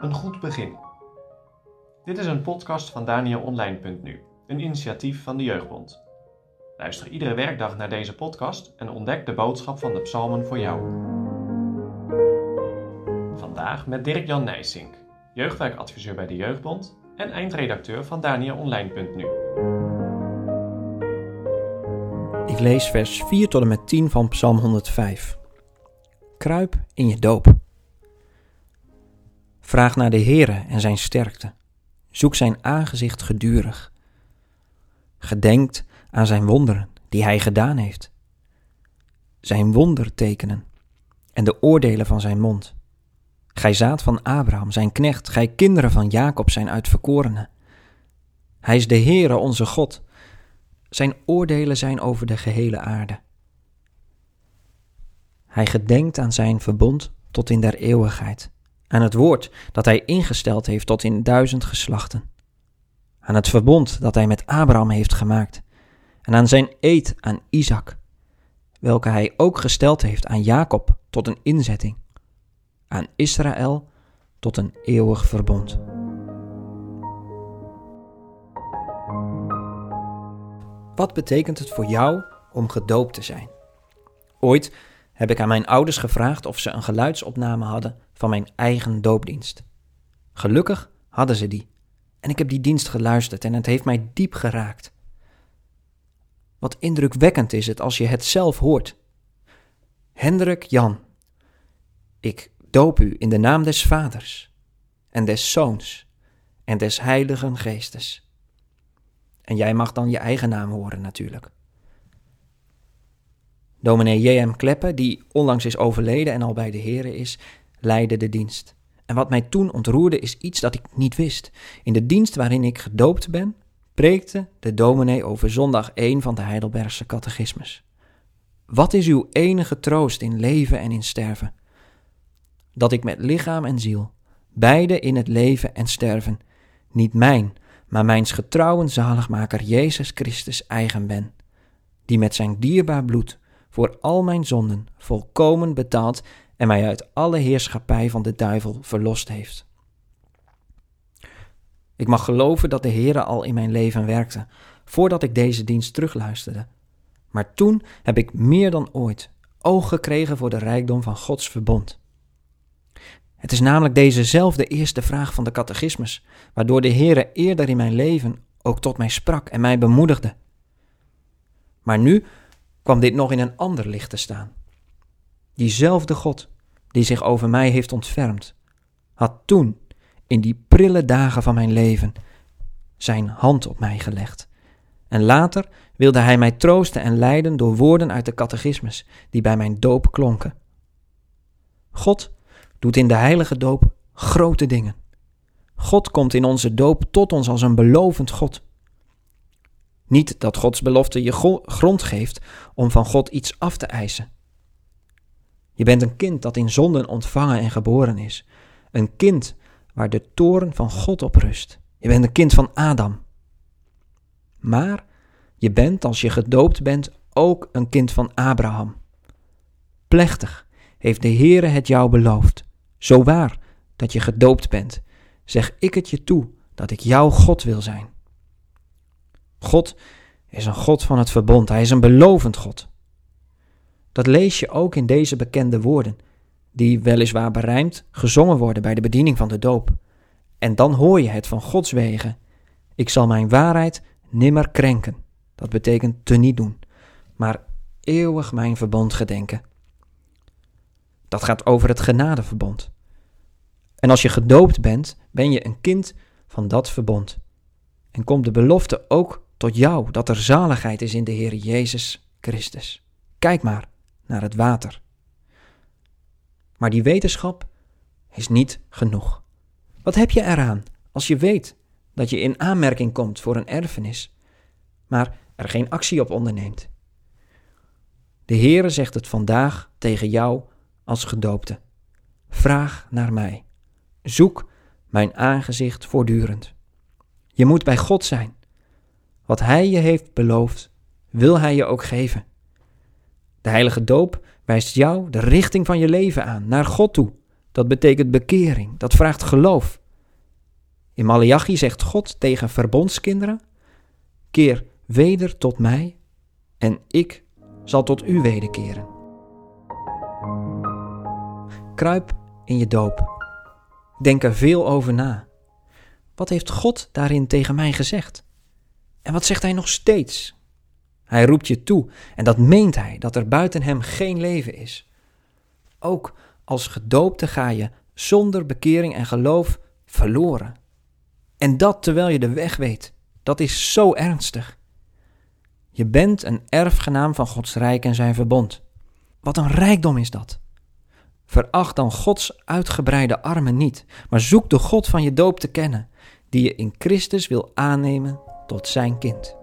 Een goed begin. Dit is een podcast van DanielOnline.nu, een initiatief van de Jeugdbond. Luister iedere werkdag naar deze podcast en ontdek de boodschap van de psalmen voor jou. Vandaag met Dirk-Jan Nijsink, jeugdwerkadviseur bij de Jeugdbond en eindredacteur van DanielOnline.nu. Ik lees vers 4 tot en met 10 van Psalm 105. Kruip in je doop. Vraag naar de Heere en zijn sterkte. Zoek zijn aangezicht gedurig. Gedenkt aan zijn wonderen die hij gedaan heeft. Zijn wondertekenen en de oordelen van zijn mond. Gij zaad van Abraham, zijn knecht, gij kinderen van Jacob, zijn uitverkorenen. Hij is de Heere, onze God. Zijn oordelen zijn over de gehele aarde. Hij gedenkt aan zijn verbond tot in der eeuwigheid, aan het woord dat hij ingesteld heeft tot in duizend geslachten, aan het verbond dat hij met Abraham heeft gemaakt, en aan zijn eed aan Isaac, welke hij ook gesteld heeft aan Jacob tot een inzetting, aan Israël tot een eeuwig verbond. Wat betekent het voor jou om gedoopt te zijn? Ooit heb ik aan mijn ouders gevraagd of ze een geluidsopname hadden van mijn eigen doopdienst. Gelukkig hadden ze die. En ik heb die dienst geluisterd en het heeft mij diep geraakt. Wat indrukwekkend is het als je het zelf hoort. Hendrik Jan, ik doop u in de naam des Vaders en des Zoons en des Heiligen Geestes. En jij mag dan je eigen naam horen natuurlijk. Dominee J.M. Kleppe, die onlangs is overleden en al bij de heren is, leidde de dienst. En wat mij toen ontroerde is iets dat ik niet wist. In de dienst waarin ik gedoopt ben, preekte de dominee over zondag 1 van de Heidelbergse catechismus. Wat is uw enige troost in leven en in sterven? Dat ik met lichaam en ziel, beide in het leven en sterven, niet mijn, maar mijns getrouwen zaligmaker Jezus Christus eigen ben, die met zijn dierbaar bloed voor al mijn zonden volkomen betaald en mij uit alle heerschappij van de duivel verlost heeft. Ik mag geloven dat de Heere al in mijn leven werkte, voordat ik deze dienst terugluisterde. Maar toen heb ik meer dan ooit oog gekregen voor de rijkdom van Gods verbond. Het is namelijk dezezelfde eerste vraag van de catechismus, waardoor de Heere eerder in mijn leven ook tot mij sprak en mij bemoedigde. Maar nu kwam dit nog in een ander licht te staan. Diezelfde God, die zich over mij heeft ontfermd, had toen, in die prille dagen van mijn leven, zijn hand op mij gelegd. En later wilde hij mij troosten en leiden door woorden uit de catechismus die bij mijn doop klonken. God doet in de heilige doop grote dingen. God komt in onze doop tot ons als een belovend God. Niet dat Gods belofte je grond geeft om van God iets af te eisen. Je bent een kind dat in zonden ontvangen en geboren is. Een kind waar de toren van God op rust. Je bent een kind van Adam. Maar je bent, als je gedoopt bent, ook een kind van Abraham. Plechtig heeft de Heere het jou beloofd. Zo waar dat je gedoopt bent, zeg ik het je toe dat ik jouw God wil zijn. God is een God van het verbond, hij is een belovend God. Dat lees je ook in deze bekende woorden, die weliswaar berijmd gezongen worden bij de bediening van de doop. En dan hoor je het van Gods wegen. Ik zal mijn waarheid nimmer krenken. Dat betekent te niet doen, maar eeuwig mijn verbond gedenken. Dat gaat over het genadeverbond. En als je gedoopt bent, ben je een kind van dat verbond. En komt de belofte ook tot jou dat er zaligheid is in de Heer Jezus Christus. Kijk maar naar het water. Maar die wetenschap is niet genoeg. Wat heb je eraan als je weet dat je in aanmerking komt voor een erfenis, maar er geen actie op onderneemt? De Heere zegt het vandaag tegen jou als gedoopte. Vraag naar mij. Zoek mijn aangezicht voortdurend. Je moet bij God zijn. Wat Hij je heeft beloofd, wil Hij je ook geven. De heilige doop wijst jou de richting van je leven aan, naar God toe. Dat betekent bekering, dat vraagt geloof. In Malachi zegt God tegen verbondskinderen: Keer weder tot mij en ik zal tot u wederkeren. Kruip in je doop. Denk er veel over na. Wat heeft God daarin tegen mij gezegd? En wat zegt hij nog steeds? Hij roept je toe en dat meent hij, dat er buiten hem geen leven is. Ook als gedoopte ga je zonder bekering en geloof verloren. En dat terwijl je de weg weet. Dat is zo ernstig. Je bent een erfgenaam van Gods rijk en zijn verbond. Wat een rijkdom is dat. Veracht dan Gods uitgebreide armen niet, maar zoek de God van je doop te kennen, die je in Christus wil aannemen tot zijn kind.